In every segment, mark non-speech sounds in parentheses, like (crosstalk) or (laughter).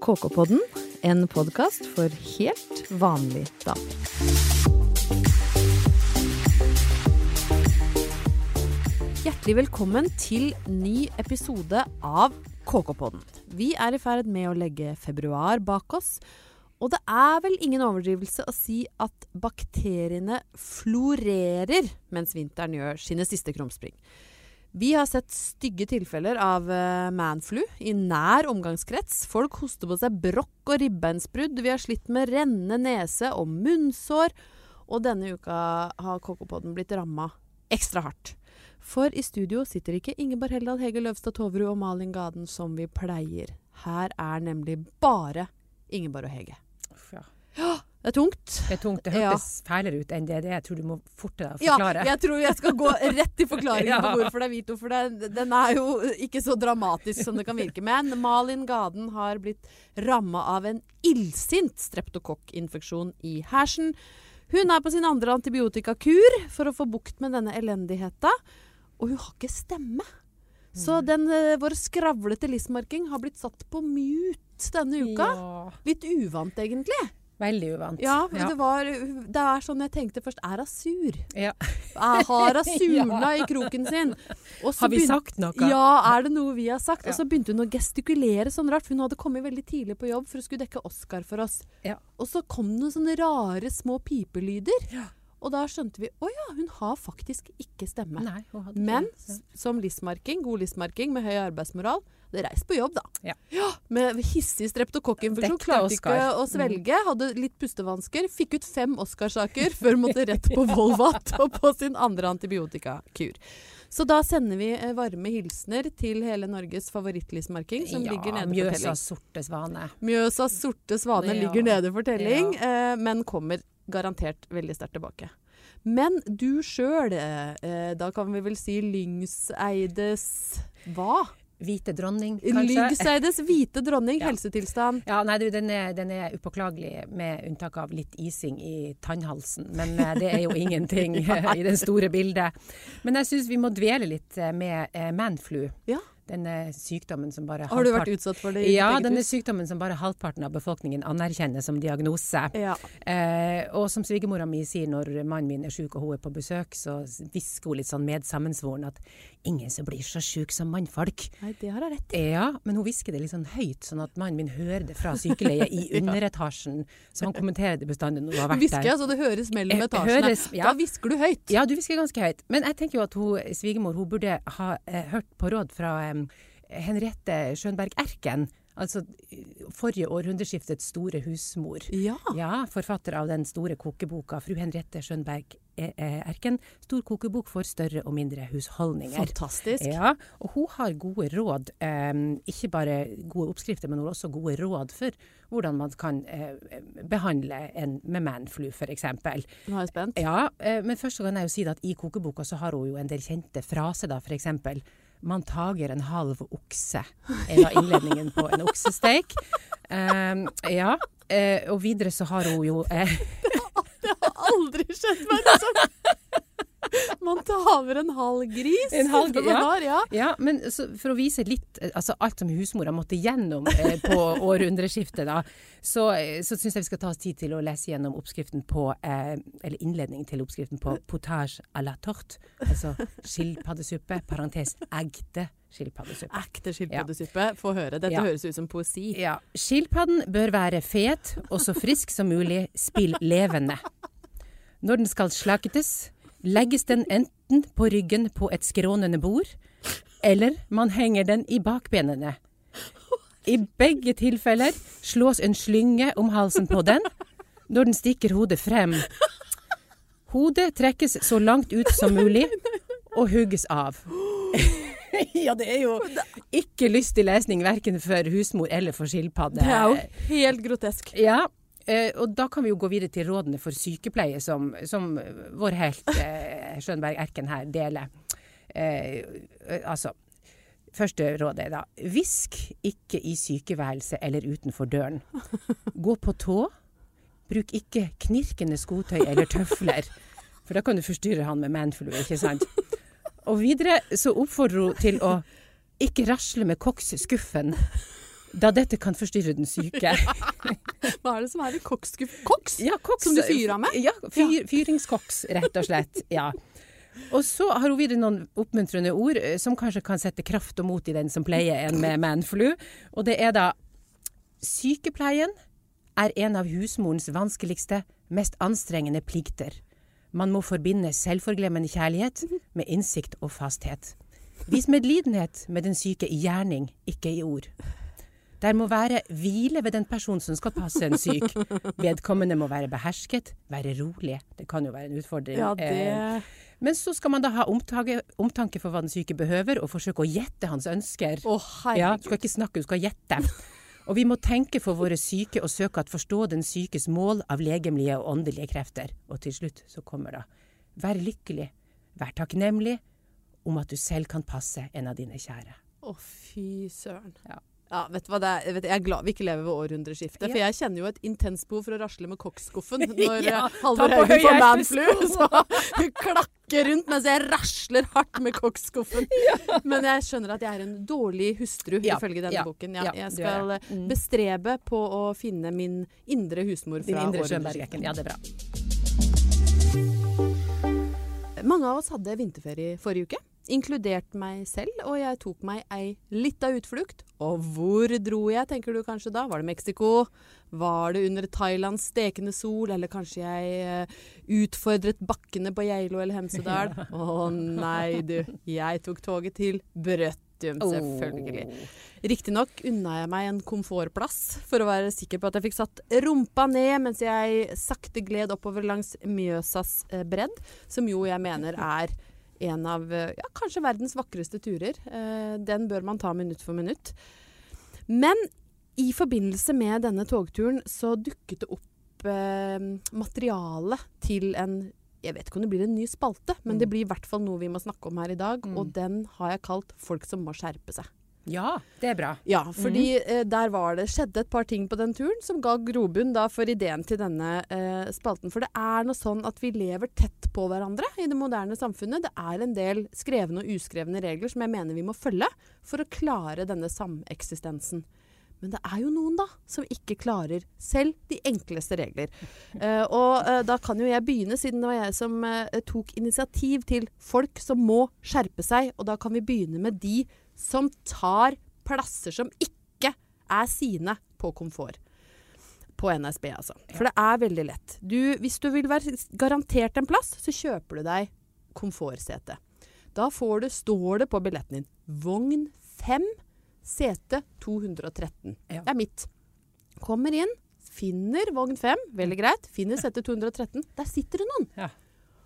KK-podden, en podkast for helt vanlig damer. Hjertelig velkommen til ny episode av KK-podden. Vi er i ferd med å legge februar bak oss. Og det er vel ingen overdrivelse å si at bakteriene florerer mens vinteren gjør sine siste krumspring. Vi har sett stygge tilfeller av uh, manflu i nær omgangskrets. Folk hoster på seg brokk og ribbeinsbrudd. Vi har slitt med rennende nese og munnsår. Og denne uka har KK-podden blitt ramma ekstra hardt. For i studio sitter ikke Ingeborg Heldal, Hege Løvstad Toverud og Malin Gaden som vi pleier. Her er nemlig bare Ingeborg og Hege. Uff, ja. Ja, det er tungt. Det er tungt. Det Ja. fælere ut enn det er. Jeg tror du må forte deg å Ja, forklare. jeg tror jeg skal gå rett i forklaringen (laughs) Ja. på hvorfor det er Vito. For det, den er jo ikke så dramatisk som det kan virke. Men Malin Gaden har blitt ramma av en illsint streptokokkinfeksjon i hersen. Hun er på sin andre antibiotikakur for å få bukt med denne elendigheta. Og hun har ikke stemme. Så den, eh, vår skravlete listmarking har blitt satt på mute denne uka. Ja. Litt uvant, egentlig. Veldig uvant. Ja, men Det, var, det er sånn jeg tenkte først. Er hun sur? Ja. Jeg Har hun (laughs) surna i kroken sin? Har vi begyn- sagt noe? Ja, er det noe vi har sagt? Ja. Og så begynte hun å gestikulere sånn rart, for hun hadde kommet veldig tidlig på jobb for å skulle dekke Oscar for oss. Ja. Og så kom det noen sånne rare små pipelyder. Ja. Og da skjønte vi å ja, hun har faktisk ikke stemme. Nei, Men som listmarking, god listmarking med høy arbeidsmoral, det reiste på jobb, da. Ja. Med hissig streptokokkinfeksjon. Klarte ikke å svelge. Hadde litt pustevansker. Fikk ut fem Oscarsaker før måtte rett på Volvat og på sin andre antibiotikakur. Så da sender vi eh, varme hilsener til hele Norges favorittlistmarking, som ja, ligger nede for telling. Mjøsas sorte svane. Mjøsas sorte svane Ja. ligger nede for telling, eh, men kommer garantert veldig sterkt tilbake. Men du sjøl, eh, da kan vi vel si Lyngseides Hva? Hvite dronning, kanskje? Lyngseides hvite dronning, (laughs) Ja. helsetilstand. Ja, nei, du, den, er, den er upåklagelig, med unntak av litt ising i tannhalsen. Men eh, det er jo (laughs) ingenting eh, (laughs) i det store bildet. Men jeg syns vi må dvele litt eh, med eh, manflu. Ja. Denne sykdommen som bare Har du vært utsatt for det? Ja, denne sykdommen som bare halvparten av befolkningen anerkjenner som diagnose. Ja. Eh, og som svigermora mi sier når mannen min er syk og hun er på besøk, så hvisker hun litt sånn medsammensvoren at ingen som blir så syk som mannfolk. Nei, det har hun rett i. Ja, men hun hvisker det litt sånn høyt, sånn at mannen min hører det fra sykeleiet i (laughs) underetasjen. Så han kommenterer det bestandig når hun har vært Hvisker der. Hvisker, altså det høres mellom Eh, etasjene. høres, ja. Da hvisker du høyt. Ja, du hvisker ganske høyt. Men jeg tenker jo at hun, svigermor hun burde ha eh, hørt på råd fra eh, Henriette Schönberg Erken. Altså eh, forrige århundreskiftets store husmor. Ja. Ja, forfatter av den store kokeboka 'Fru Henriette Schönberg eh, Erken'. Stor kokebok for større og mindre husholdninger. Fantastisk. Ja, og hun har gode råd. Eh, ikke bare gode oppskrifter, men hun har også gode råd for hvordan man kan eh, behandle en med manflu, f.eks. Nå er jeg spent. Ja, eh, men først kan jeg jo si at i kokeboka så har hun jo en del kjente fraser, da. Eksempel 'man tager en halv okse', er da innledningen på en oksesteik. Um, (laughs) ja, eh, og videre så har hun jo eh, aldri skjedd meg! Liksom. Man taver en halv gris. En halv ja. har, ja. Ja, men så for å vise litt eh, altså alt som husmora måtte gjennom eh, på (laughs) århundreskiftet, da, så, eh, så syns jeg vi skal ta oss tid til å lese gjennom oppskriften på eh, Eller innledningen til oppskriften på potage à la torte. Altså skilpaddesuppe, parentes ekte skilpaddesuppe. Ekte skilpaddesuppe. Få høre. Dette Ja. høres ut som poesi. Ja. Skilpadden bør være fet og så frisk som mulig, spill levende. Når den skal slaktes, legges den enten på ryggen på et skrånende bord, eller man henger den i bakbenene. I begge tilfeller slås en slynge om halsen på den når den stikker hodet frem. Hodet trekkes så langt ut som mulig og hugges av. (laughs) ja, det er jo ikke lystig lesning verken for husmor eller for skilpadde. Det er jo helt grotesk. Ja, og da kan vi jo gå videre til rådene for sykepleie, som, som vår helt eh, Skjønberg Erken her deler. Eh, altså, første rådet er da hvisk ikke i sykeværelset eller utenfor døren. Gå på tå. Bruk ikke knirkende skotøy eller tøfler, for da kan du forstyrre han med manflue, ikke sant? Og videre så oppfordrer hun til å ikke rasle med koksskuffen. Da dette kan forstyrre den syke. (laughs) Hva er det som er i koksskuff? Koks? Ja, koks, Som du fyrer med? Ja, fyr, fyringskoks, rett og slett. Ja. Og så har hun videre noen oppmuntrende ord eh, som kanskje kan sette kraft og mot i den som pleier en med manflu. Og det er da Sykepleien er en av husmorens vanskeligste, mest anstrengende plikter. Man må forbinde selvforglemmende kjærlighet med innsikt og fasthet. Vis medlidenhet med den syke i gjerning, ikke i ord. Der må være hvile ved den personen som skal passe en syk. Vedkommende må være behersket, være rolig. Det kan jo være en utfordring. Ja, Eh, det Men så skal man da ha omtanke, omtanke for hva den syke behøver, og forsøke å gjette hans ønsker. Å, Ja, du skal ikke snakke, du skal gjette. Og vi må tenke for våre syke og søke at forstå den sykes mål av legemlige og åndelige krefter. Og til slutt så kommer da vær lykkelig, vær takknemlig om at du selv kan passe en av dine kjære. Å, fy søren. Ja. Ja, vet du hva det er? Vet jeg er glad vi ikke lever ved århundreskiftet. For jeg kjenner jo et intenst behov for å rasle med koksskuffen (laughs) når Ja, ja, Halvor Haugen får manflu. (laughs) Så klakker rundt mens jeg rasler hardt med koksskuffen. (laughs) Men jeg skjønner at jeg er en dårlig hustru Ja, ifølge denne ja, boken. Ja, ja, jeg skal. Mm. bestrebe på å finne min indre husmor Din fra indre århundreskiftet. Ja, det er bra. Mange av oss hadde vinterferie forrige uke, inkludert meg selv, og jeg tok meg ei lita utflukt. Og hvor dro jeg, tenker du kanskje da? Var det Mexico? Var det under Thailands stekende sol? Eller kanskje jeg eh, utfordret bakkene på Geilo eller Hemsedal? (laughs) Å nei, du. Jeg tok toget til Brøtt. selvfølgelig. Riktignok unna jeg meg en komfortplass for å være sikker på at jeg fikk satt rumpa ned mens jeg sakte gled oppover langs Mjøsas eh, bredd, som jo jeg mener (laughs) er en av eh, ja, kanskje verdens vakreste turer. Eh, den bør man ta minutt for minutt. Men i forbindelse med denne togturen så dukket det opp eh, materiale til en jeg vet ikke om det blir en ny spalte, men det blir i hvert fall noe vi må snakke om her i dag. Og den har jeg kalt 'Folk som må skjerpe seg'. Ja, det er bra. Ja, fordi eh, der var det, skjedde et par ting på den turen som ga grobunn for ideen til denne eh, spalten. For det er noe sånn at vi lever tett på hverandre i det moderne samfunnet. Det er en del skrevne og uskrevne regler som jeg mener vi må følge for å klare denne sameksistensen. Men det er jo noen da som ikke klarer selv de enkleste regler. (laughs) Eh, og eh, da kan jo jeg begynne, siden det var jeg som eh, tok initiativ til folk som må skjerpe seg. Og da kan vi begynne med de som tar plasser som ikke er sine på komfort. På NSB, altså. For det er veldig lett. Du, hvis du vil være garantert en plass, så kjøper du deg komfortsete. Da får du, står det på billetten din 'Vogn 5, sete 213'. Ja. Det er mitt. Kommer inn, finner vogn 5, veldig greit. Finner sete 213. Der sitter det noen. Ja.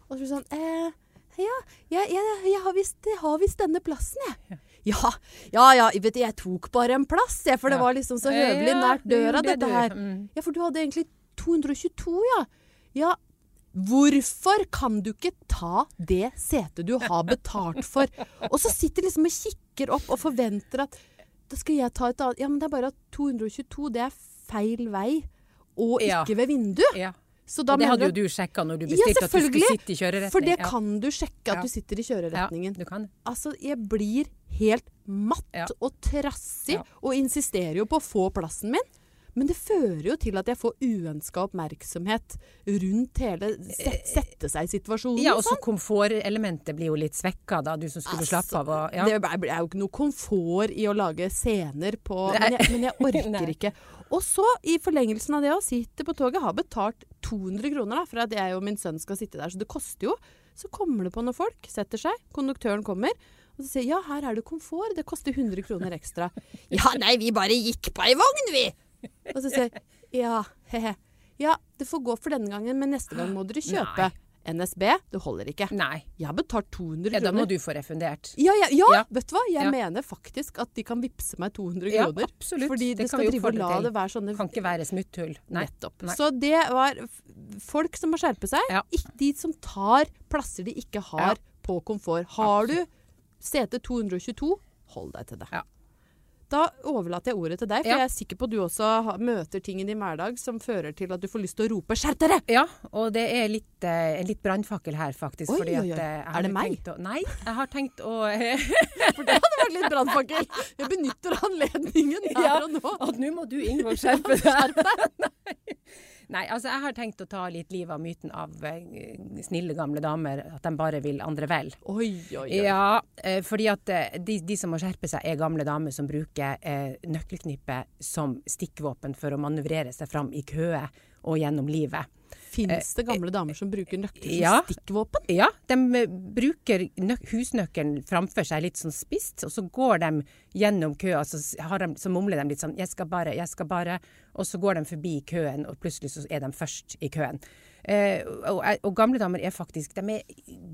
Og så blir det sånn eh, Ja, jeg, jeg, jeg har visst jeg har visst denne plassen, jeg. Ja, ja, ja vet du, jeg tok bare en plass, jeg, for det Ja. var liksom så høvelig nært døra, dette her. Mm. Ja, for du hadde egentlig 222, ja. Ja, hvorfor kan du ikke ta det setet du har betalt for? Og så sitter liksom og kikker opp og forventer at da skal jeg ta et annet Ja, men det er bare at 222, det er feil vei. Og Ja. ikke ved vinduet. Ja. Og det hadde jo du sjekka når du Ja, bestilte at du skulle sitte i kjøreretning. For det ja. kan du sjekke at Ja. du sitter i kjøreretningen. Ja, du kan. Altså, jeg blir helt matt Ja. og trassig Ja. og insisterer jo på å få plassen min. Men det fører jo til at jeg får uønska oppmerksomhet rundt hele set, sette seg-situasjonen. Ja, og så komfortelementet blir jo litt svekka da, du som skulle Altså, slappe av og ja. Det er er jo ikke noe komfort i å lage scener på Men jeg, men jeg (laughs) orker ikke. Og så, i forlengelsen av det å sitte på toget, har betalt 200 kroner da, for at jeg og min sønn skal sitte der. Så det koster jo. Så kommer det på noen folk, setter seg, konduktøren kommer. Og så sier ja, her er det komfort, det koster 100 kroner ekstra. Ja, nei, vi bare gikk på ei vogn, vi! Og så sier jeg ja, he-he. Ja, det får gå for denne gangen, men neste gang må dere kjøpe. NSB, det holder ikke. Nei. Jeg har betalt 200 Ja, da må du få refundert. Ja, ja, ja, Ja. vet du hva? Jeg mener faktisk at de kan vippse meg 200 kroner. Ja, absolutt. Fordi Det det, skal drive og la til. det være sånne Kan ikke være smutthull. Nei. Nettopp. Nei. Så det var folk som må skjerpe seg. Ikke de som tar plasser de ikke har på komfort. Har du sete 222, hold deg til det. Ja. Da overlater jeg ordet til deg, for Ja. jeg er sikker på at du også møter ting i din hverdag som fører til at du får lyst til å rope 'skjerp dere'! Ja, og det er litt, eh, en litt brannfakkel her, faktisk. Oi, fordi oi, oi. At, eh, Er det meg? Å, nei, jeg har tenkt å (laughs) For det hadde vært litt brannfakkel. Jeg benytter anledningen her Ja. og nå. At nå må du, Ingvald, skjerpe (laughs) deg. Nei. Altså jeg har tenkt å ta litt liv av myten av eh, snille gamle damer. At de bare vil andre vel. Oi, oi, oi. Ja, eh, fordi at eh, de, de som må skjerpe seg, er gamle damer som bruker eh, nøkkelknippet som stikkvåpen for å manøvrere seg fram i køer og gjennom livet. Fins det gamle damer som bruker nøkkel som ja. stikkvåpen? Ja, de eh, bruker nøk husnøkkelen framfor seg litt sånn spisst, og så går de gjennom køa, så, har de, så mumler de litt sånn 'jeg skal bare, jeg skal bare', og så går de forbi køen, og plutselig så er de først i køen. Eh, og, og gamle damer er faktisk de er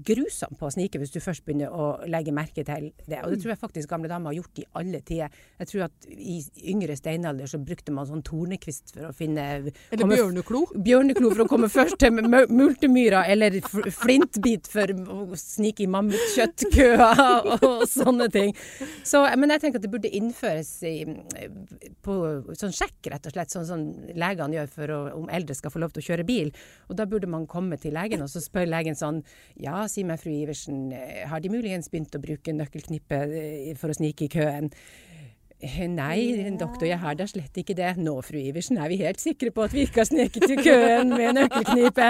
grusomme på å snike hvis du først begynner å legge merke til det. Og det tror jeg faktisk gamle damer har gjort i alle tider. Jeg tror at i yngre steinalder så brukte man sånn tornekvist for å finne Eller komme- bjørneklo? bjørneklo for å komme først til multemyra, eller flintbit for å snike i mammutkjøttkøa og sånne ting. Så, men jeg tenker at det burde innføres i, på sånn sjekk, rett og slett, sånn som legene gjør for å, om eldre skal få lov til å kjøre bil. Og da burde man komme til legen, og så spør legen sånn Ja, si meg, fru Iversen, eh, har de muligens begynt å bruke nøkkelknippet eh, for å snike i køen? Eh, Nei, doktor, jeg har da slett ikke det. Nå, fru Iversen, er vi helt sikre på at vi ikke har sneket i køen med nøkkelknipe.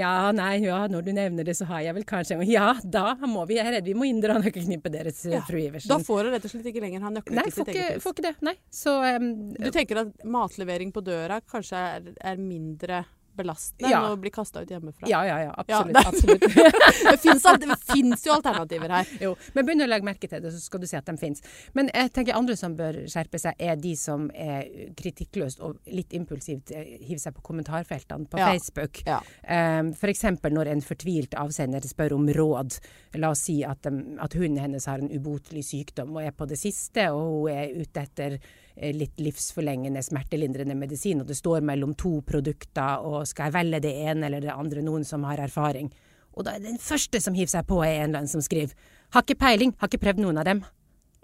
Ja, nei, ja, når du nevner det, så har jeg vel kanskje Ja, da må vi, jeg er redd vi må inndra nøkkelknippet deres, Ja, fru Iversen. Da får du rett og slett ikke lenger ha nei, til sitt eget hus. får ikke det. Nei. Så um, Du tenker at matlevering på døra kanskje er, er mindre belastende Ja. enn å bli kasta ut hjemmefra? ja, ja, ja, Ja, absolutt. det- (laughs) absolutt. det fins fins jo alternativer her. Jo, men begynn å legge merke til det, så skal du se at de finnes. Men jeg tenker andre som bør skjerpe seg, er de som er kritikkløst og litt impulsivt eh, hiver seg på kommentarfeltene på Ja. Facebook. Ja. Um, F.eks. når en fortvilt avsender spør om råd. La oss si at, um, at hunden hennes har en ubotelig sykdom og er på det siste, og hun er ute etter litt livsforlengende, smertelindrende medisin, og det står mellom to produkter, og skal jeg velge det ene eller det andre, noen som har erfaring. Og da er den første som hiver seg på, er en eller annen som skriver har ikke peiling, har ikke prøvd noen av dem.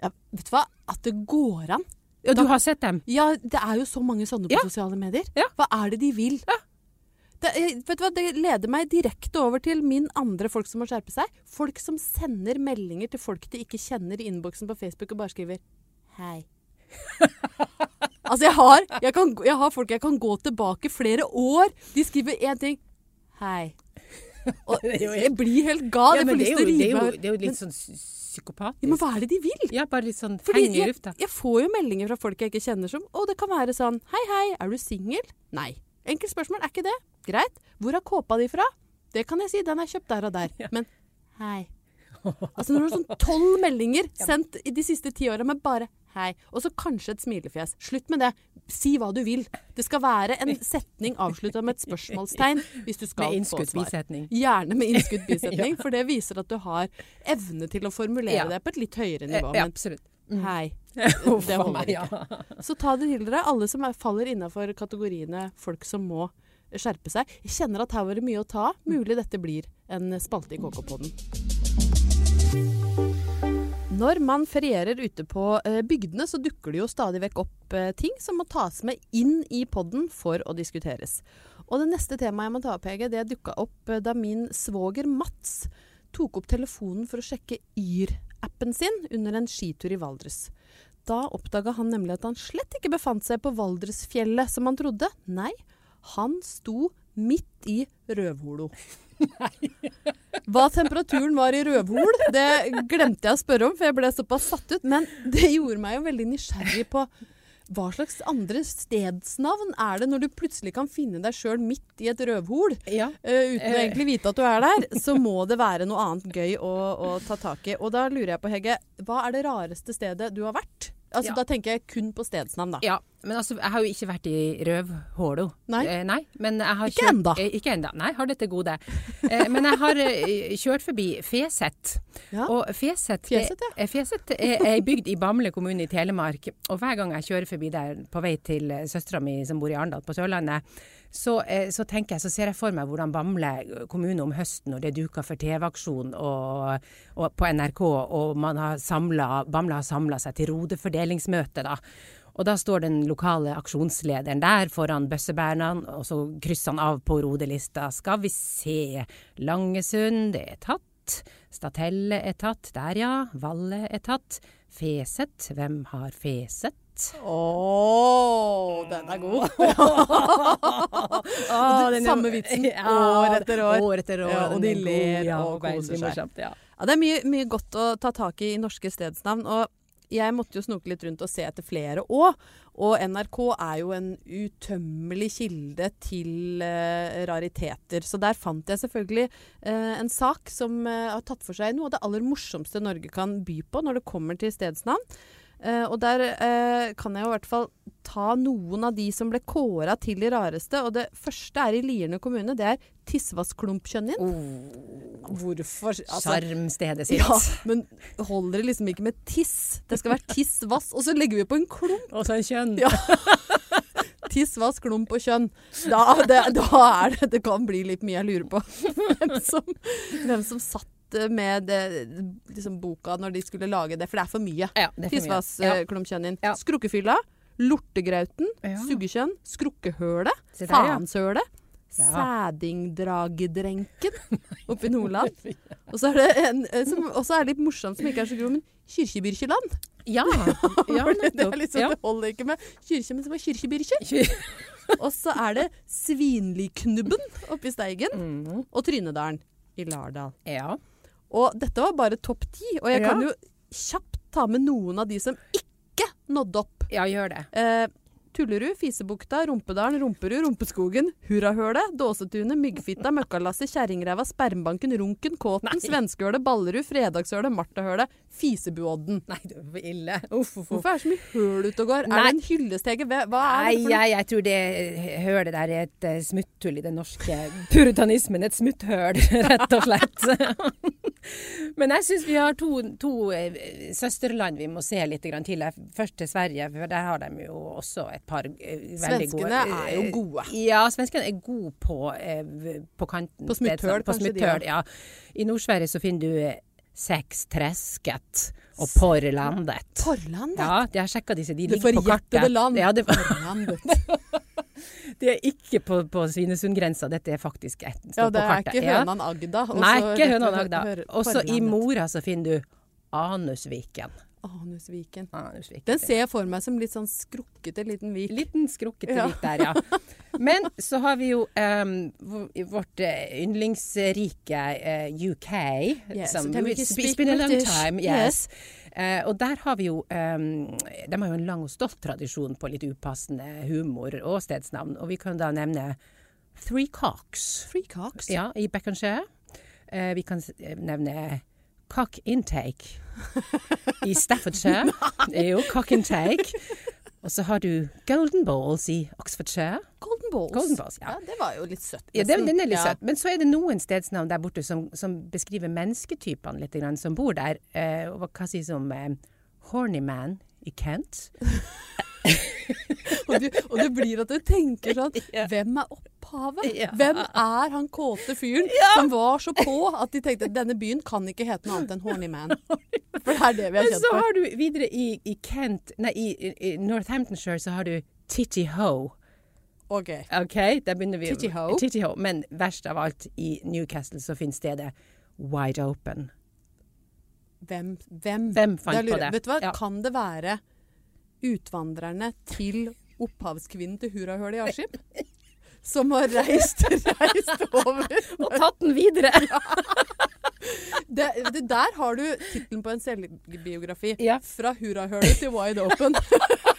Ja, vet du hva? At det går an. Da- du har sett dem? Ja, det er jo så mange sånne på Ja. sosiale medier. Ja. Hva er det de vil? Det, eh, vet du hva? det leder meg direkte over til min andre folk som må skjerpe seg. Folk som sender meldinger til folk de ikke kjenner i innboksen på Facebook og bare skriver 'hei'. (laughs) altså, jeg har, jeg, kan, jeg har folk jeg kan gå tilbake flere år. De skriver én ting 'hei'. (laughs) Og jeg blir helt gal. Ja, jeg får lyst til å rive av det er jo litt sånn psy- psykopatisk. ja, Men hva er det de vil? Ja, bare litt sånn Fordi i jeg, jeg får jo meldinger fra folk jeg ikke kjenner som Og det kan være sånn Hei, hei, er du singel? Nei. Enkelt spørsmål, er ikke det? Greit. Hvor er kåpa di fra? Det kan jeg si, den er kjøpt der og der. (laughs) Ja. Men hei. Altså når du har sånn tolv meldinger sendt i de siste ti åra med bare hei, og så kanskje et smilefjes. Slutt med det. Si hva du vil. Det skal være en (laughs) setning avslutta med et spørsmålstegn hvis du skal få innskutt Med bisetning. Gjerne med innskutt (laughs) bisetning, for det viser at du har evne til å formulere Ja. det på et litt høyere nivå. Ja, Men Mm. hei. (laughs) Det holder ikke. Så ta det til dere, alle som er, faller innafor kategoriene folk som må skjerpe seg. Jeg kjenner at her var det mye å ta. Mulig dette blir en spalte i KK-podden. Når man ferierer ute på eh, bygdene, så dukker det jo stadig vekk opp eh, ting som må tas med inn i podden for å diskuteres. Og det neste temaet jeg må ta opp, Hege, det dukka opp eh, da min svoger Mats tok opp telefonen for å sjekke Yr-appen sin under en skitur i Valdres. Da oppdaga han nemlig at han slett ikke befant seg på Valdresfjellet som han trodde. Nei, han sto midt i røvholo. (laughs) Hva temperaturen var i røvhol, det glemte jeg å spørre om, for jeg ble såpass satt ut. Men det gjorde meg jo veldig nysgjerrig på hva slags andre stedsnavn er det når du plutselig kan finne deg sjøl midt i et røvhol? Ja. uh, uten å egentlig vite at du er der, så må det være noe annet gøy å, å ta tak i. Og da lurer jeg på, Hegge, hva er det rareste stedet du har vært? Altså, Ja. Da tenker jeg kun på stedsnavn, da. Ja, Men altså, jeg har jo ikke vært i Røvhålo. Nei. Eh, nei. Men jeg har Ikke kjørt, enda. Eh, ikke enda. Nei, har det til gode. Eh, men jeg har eh, kjørt forbi Feset. Ja. Og Feset, Fjeset, ja. eh, Feset er, ei bygd i Bamble kommune i Telemark. Og hver gang jeg kjører forbi der på vei til eh, søstera mi som bor i Arendal på Sørlandet, så, eh, så tenker jeg, så ser jeg for meg hvordan Bamble kommune om høsten, når det er duka for TV-aksjon på NRK, og har samlet, Bamble har samla seg til rodefordelingsmøte, da. Og da står den lokale aksjonslederen der foran bøssebærene, og så krysser han av på rodelista. Skal vi se. Langesund, det er tatt. Statelle er tatt. Der, ja. Valle er tatt. Feset, hvem har feset? Å, den er god. (laughs) Ah, den samme vitsen (laughs) år etter år. År etter år. Ja, og de ler god, ja, og koser seg. Ja. Ja, det er mye, mye godt å ta tak i i norske stedsnavn. Og jeg måtte jo snoke litt rundt og se etter flere òg. Og NRK er jo en utømmelig kilde til uh, rariteter. Så der fant jeg selvfølgelig uh, en sak som uh, har tatt for seg noe av det aller morsomste Norge kan by på når det kommer til stedsnavn. Eh, og der uh, kan jeg jo i hvert fall ta noen av de som ble kåra til de rareste. Og det første er i Lierne kommune. Det er Tissvassklumpkjønnin. Hvorfor? Altså, sitt. ja, men holder det liksom ikke med tiss? Det skal være tissvass, og så legger vi på en klump. Og så en kjønn. Ja. (laughs) Tiss, vass, klump og kjønn. Da, det, da er det Det kan bli litt mye jeg lurer på. (laughs) Hvem som, hvem som satt med det, liksom boka når de skulle lage det, for det er for mye. Ja, vass, Ja. eh. Skrukkefylla. Lortegrauten. Ja. Suggekjønn. Skrukkehølet. faenshølet. ja. Sædingdragedrenken (laughs) oppe i Nordland. (laughs) Og så er det en eh, som også er litt morsom, som ikke er så grov, men Kirkebirkeland. Ja, (laughs) ja det, det, er liksom, Ja. det holder ikke med kirke, men det var kirkebirke. Og så er det Svinliknubben oppe i Steigen. Mm. Og Trynedalen i Lardal. ja. Og dette var bare topp ti. Og jeg Ja. kan jo kjapt ta med noen av de som ikke nådde opp. Ja, gjør det. Eh, Tullerud, Fisebukta, Rumpedalen, Rumperud, Rumpeskogen, Hurrahølet, Dåsetunet, Myggfitta, Møkkalasset, Kjerringræva, Spermbanken, Runken, Kåten, Svenskehølet, Ballerud, Fredagshølet, Martahølet, Fisebuodden. Nei, det var ille. Uff, uff, uff. Hvorfor er det så mye høl ute og går? Er det en hyllestege? Hva er det for noe? jeg, jeg tror det hølet der er et eh, smutthull i den norske puritanismen. Et smutthøl, (laughs) rett og slett. (laughs) Men jeg syns vi har to, to eh, søsterland vi må se litt til. Først til Sverige, for der har de jo også et par eh, veldig gode Svenskene er jo eh, gode. Ja, svenskene er gode på, eh, på kanten. På smutthøl, På kanskje de ja. I Nord-Sverige så finner du Sexträsket og Porrlandet. Porrlandet? Ja, jeg har sjekka disse. De Det ligger på kartet. land. Ja, det, det (laughs) er ikke på, på Svinesundgrensa, dette er faktisk et står Ja, på kartet. ikke Ja. hønan Agda. Nei, ikke hønan Agda. Også i Mora så finner du Anusviken. Anusviken. Anusviken. Den ser jeg for meg som litt sånn skrukkete liten vik. Liten skrukkete Ja. vik der, ja. (laughs) Men så har vi jo um, vårt eh, yndlingsrike uh, UK. Yes, som, so it's been a long time. Yes. Eh, og der har vi jo um, De har jo en lang og stolt tradisjon på litt upassende humor og stedsnavn. Og vi kan da nevne Three Cocks. Three cocks. Ja, i Beckenshire. Uh, vi kan eh, nevne Cock Intake i (laughs) Staffordshire. Det er jo Cock Intake. Og så har du Golden Balls i Oxfordshire. Golden balls. Golden Balls, ja. ja. Det var jo litt søtt. Ja, det, den er litt Ja. søtt. Men så er det noen stedsnavn der borte som, som beskriver mennesketypene litt, grann, som bor der. Eh, hva sies om eh, Horny Man i Kent? (laughs) Og, du, og det blir at du tenker sånn (laughs) Hvem er opphavet? Hvem er han kåte fyren som var så på at de tenkte denne byen kan ikke hete noe annet enn Horny Man? (laughs) For det er det vi har Men kjent så har du videre i, i Kent Nei, i, i, Northamptonshire så har du Titty Ho. Ok. OK, der begynner vi. Titty Ho. Titty Ho. Men verst av alt, i Newcastle så finnes stedet Wide Open. Hvem, hvem? Hvem fant lurer på det? Vet du hva? Ja. Kan det være utvandrerne til opphavskvinnen til Hurahølet i Askim? Som har reist, reist over Og tatt den videre! (laughs) det, det Der har du tittelen på en selvbiografi. Ja. Fra Hurrahølet til Wide Open. (laughs)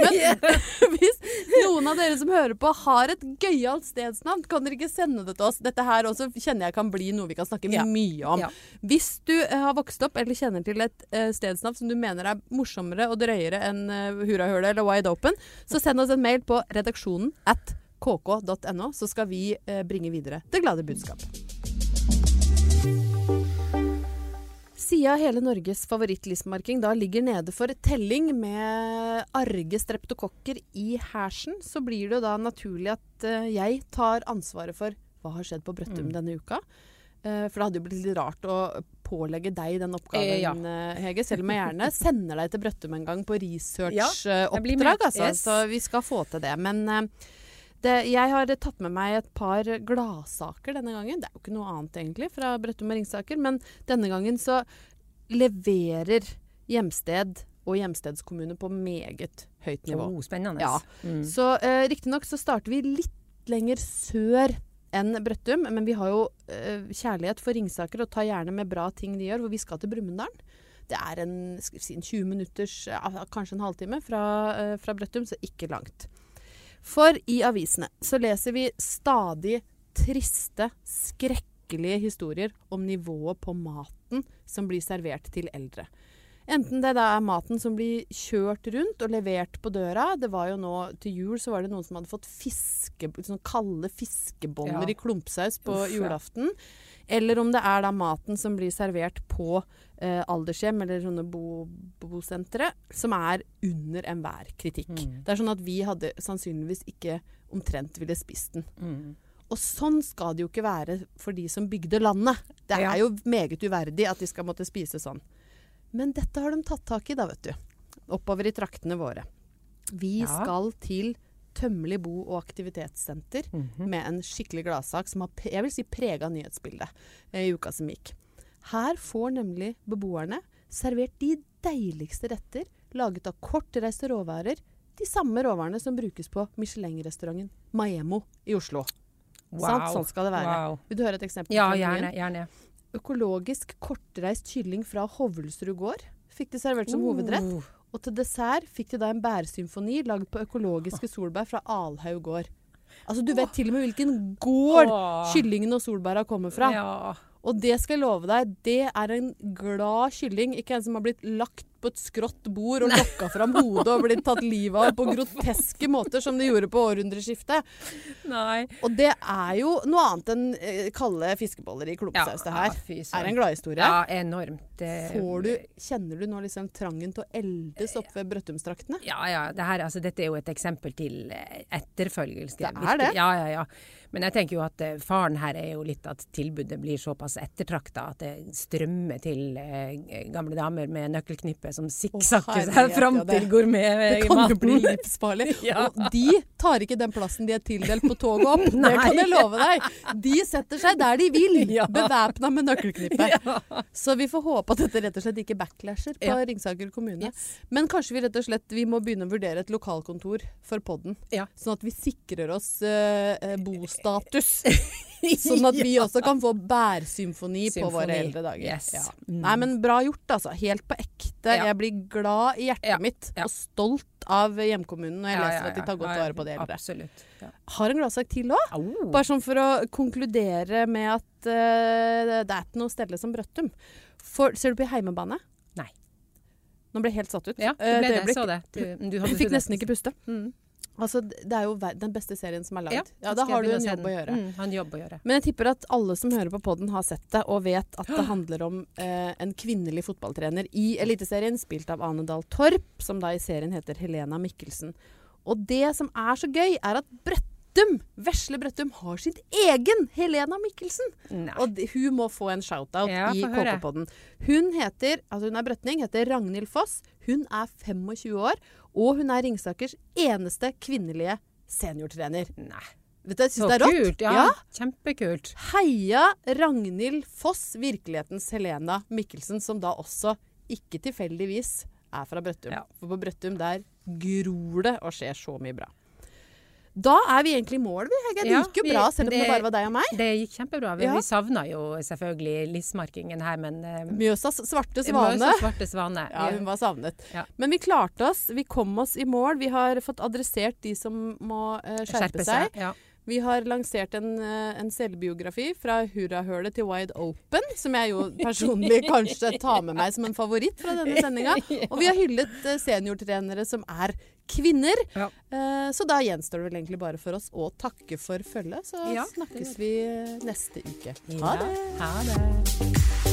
Men (laughs) hvis noen av dere som hører på, har et gøyalt stedsnavn, kan dere ikke sende det til oss? Dette her også kjenner jeg kan bli noe vi kan snakke Ja. mye om. Ja. Hvis du eh, har vokst opp eller kjenner til et eh, stedsnavn som du mener er morsommere og drøyere enn uh, Hurrahølet eller Wide Open, så send oss en mail på redaksjonen at kk.no, så skal vi eh, bringe videre det glade budskap. Siden hele Norges favorittlistmarking da ligger nede for telling med arge streptokokker i hersen, så blir det jo da naturlig at eh, jeg tar ansvaret for hva har skjedd på Brøttum Mm. denne uka. Eh, for det hadde jo blitt litt rart å pålegge deg den oppgaven, Eh, ja. Hege. Selv om jeg gjerne (laughs) sender deg til Brøttum en gang på Ja, researchoppdrag, med. altså. Yes. Så vi skal få til det. Men det, jeg har tatt med meg et par gladsaker denne gangen. Det er jo ikke noe annet egentlig fra Brøttum og Ringsaker, men denne gangen så leverer hjemsted og hjemstedskommune på meget høyt nivå. Oh, spennende. Ja. Mm. Så eh, riktignok så starter vi litt lenger sør enn Brøttum, men vi har jo eh, kjærlighet for Ringsaker og tar gjerne med bra ting de gjør, hvor vi skal til Brumunddal. Det er en, skal vi si, en 20 minutters, kanskje en halvtime fra, eh, fra Brøttum, så ikke langt. For i avisene så leser vi stadig triste, skrekkelige historier om nivået på maten som blir servert til eldre. Enten det da er maten som blir kjørt rundt og levert på døra. Det var jo nå Til jul så var det noen som hadde fått fiske, sånn kalde fiskeboller Ja. i klumpsaus på Uff, ja. Eller om det er da maten som blir servert på eh, aldershjem eller sånne bo, bosentre, som er under enhver kritikk. Mm. Det er sånn at vi hadde sannsynligvis ikke omtrent ville spist den. Mm. Og sånn skal det jo ikke være for de som bygde landet. Det Ja. er jo meget uverdig at de skal måtte spise sånn. Men dette har de tatt tak i, da, vet du. Oppover i traktene våre. Vi Ja. skal til Tømmerli bo- og aktivitetssenter Mhm. med en skikkelig gladsak som har jeg vil si prega nyhetsbildet eh, i uka som gikk. Her får nemlig beboerne servert de deiligste retter laget av kortreiste råvarer. De samme råvarene som brukes på Michelin-restauranten Maemo i Oslo. Sant? Sånn skal det være. Wow. Vil du høre et eksempel? Ja, gjerne. gjerne. Økologisk kortreist kylling fra Hovelsrud gård fikk de servert som hovedrett. Og til dessert fikk de da en bærsymfoni lagd på økologiske solbær fra Alhaug gård. Altså Du vet til og med hvilken gård kyllingene kyllingen og solbæra kommer fra. Ja. Og det skal jeg love deg, det er en glad kylling. Ikke en som har blitt lagt på et skrått bord og lokka fram hodet og blitt tatt livet av på groteske måter, som de gjorde på århundreskiftet. Nei. Og det er jo noe annet enn eh, kalde fiskeboller i klumpsaus, det her. ja, Er søren. en gladhistorie. Ja, enormt. Det, Får du, kjenner du nå liksom trangen til å eldes oppe ved Brøttumstraktene? Ja, ja. Det her, altså, dette er jo et eksempel til eh, etterfølgelse. Det er det. Ja, ja, ja. Men jeg tenker jo at eh, faren her er jo litt at tilbudet blir såpass ettertrakta at det strømmer til eh, gamle damer med nøkkelknippe som sikksakker seg fram til gourmetmaten. Det kan jo bli livsfarlig. (laughs) Ja. Og de tar ikke den plassen de er tildelt på toget opp. (laughs) Det kan jeg love deg. De setter seg der de vil, (laughs) Ja. bevæpna med nøkkelknippe. Ja. Så vi får håpe at dette rett og slett ikke backlasher på Ja. Ringsaker kommune. Yes. Men kanskje vi rett og slett vi må begynne å vurdere et lokalkontor for podden. Sånn at vi sikrer oss eh, bostatus. (laughs) Sånn at vi også kan få bærsymfoni på våre eldre dager. Yes. Ja. Mm. Nei, men bra gjort, altså. Helt på ekte. Ja. Jeg blir glad i hjertet Ja. mitt og stolt av hjemkommunen når jeg leser at de tar godt vare på de eldre. Absolutt. Har en gladsak til òg. Oh. Bare sånn for å konkludere med at uh, det er ikke noe stelle som Brøttum. For, ser du på heimebane? Nei. Nå ble jeg helt satt ut. Ja, Eh, det ble det. Jeg Så det. Du, du fikk nesten ikke puste. Mm. Altså, det er jo den beste serien som er lagd. Ja, ja, da har du en jobb å gjøre. Mm, jobb å gjøre. Men jeg tipper at alle som hører på podden har sett det, og vet at det (gasps) handler om eh, en kvinnelig fotballtrener i Eliteserien, spilt av Ane Dahl Torp, som da i serien heter Helena Mikkelsen. Og det som er så gøy, er at Brøttum, Vesle Brøttum, har sitt egen Helena Mikkelsen. Nei. Og de, hun må få en shout-out Ja, i. KK-podden. Hun heter, altså hun er brøtning, heter Ragnhild Foss. Hun er 25 år, og hun er Ringsakers eneste kvinnelige seniortrener. Nei. Vet du, jeg syns det er rått. kult. Ja, Kjempekult. Heia Ragnhild Foss, virkelighetens Helena Mikkelsen, som da også, ikke tilfeldigvis, er fra Brøttum. Ja. For på Brøttum der gror det og skjer så mye bra. Da er vi egentlig i mål, vi, Hege. Det gikk jo bra, selv om det, det- bare var deg og meg. Det gikk kjempebra. Vi, Ja. vi savna jo selvfølgelig lissmarkingen her, men uh, Mjøsas svarte svane. Mjøsas svarte svane. Ja, hun var savnet. Ja. Men vi klarte oss. Vi kom oss i mål. Vi har fått adressert de som må uh, skjerpe, seg. Ja. Vi har lansert en, eh, en selvbiografi fra hurrahølet til wide open, som jeg jo (laughs) personlig kanskje tar med meg som en favoritt fra denne sendinga. (laughs) Og vi har hyllet eh, seniortrenere som er kvinner. Ja. Eh, Så da gjenstår det vel egentlig bare for oss å takke for følget. Så Ja, snakkes vi neste uke. Ha det. Ha det.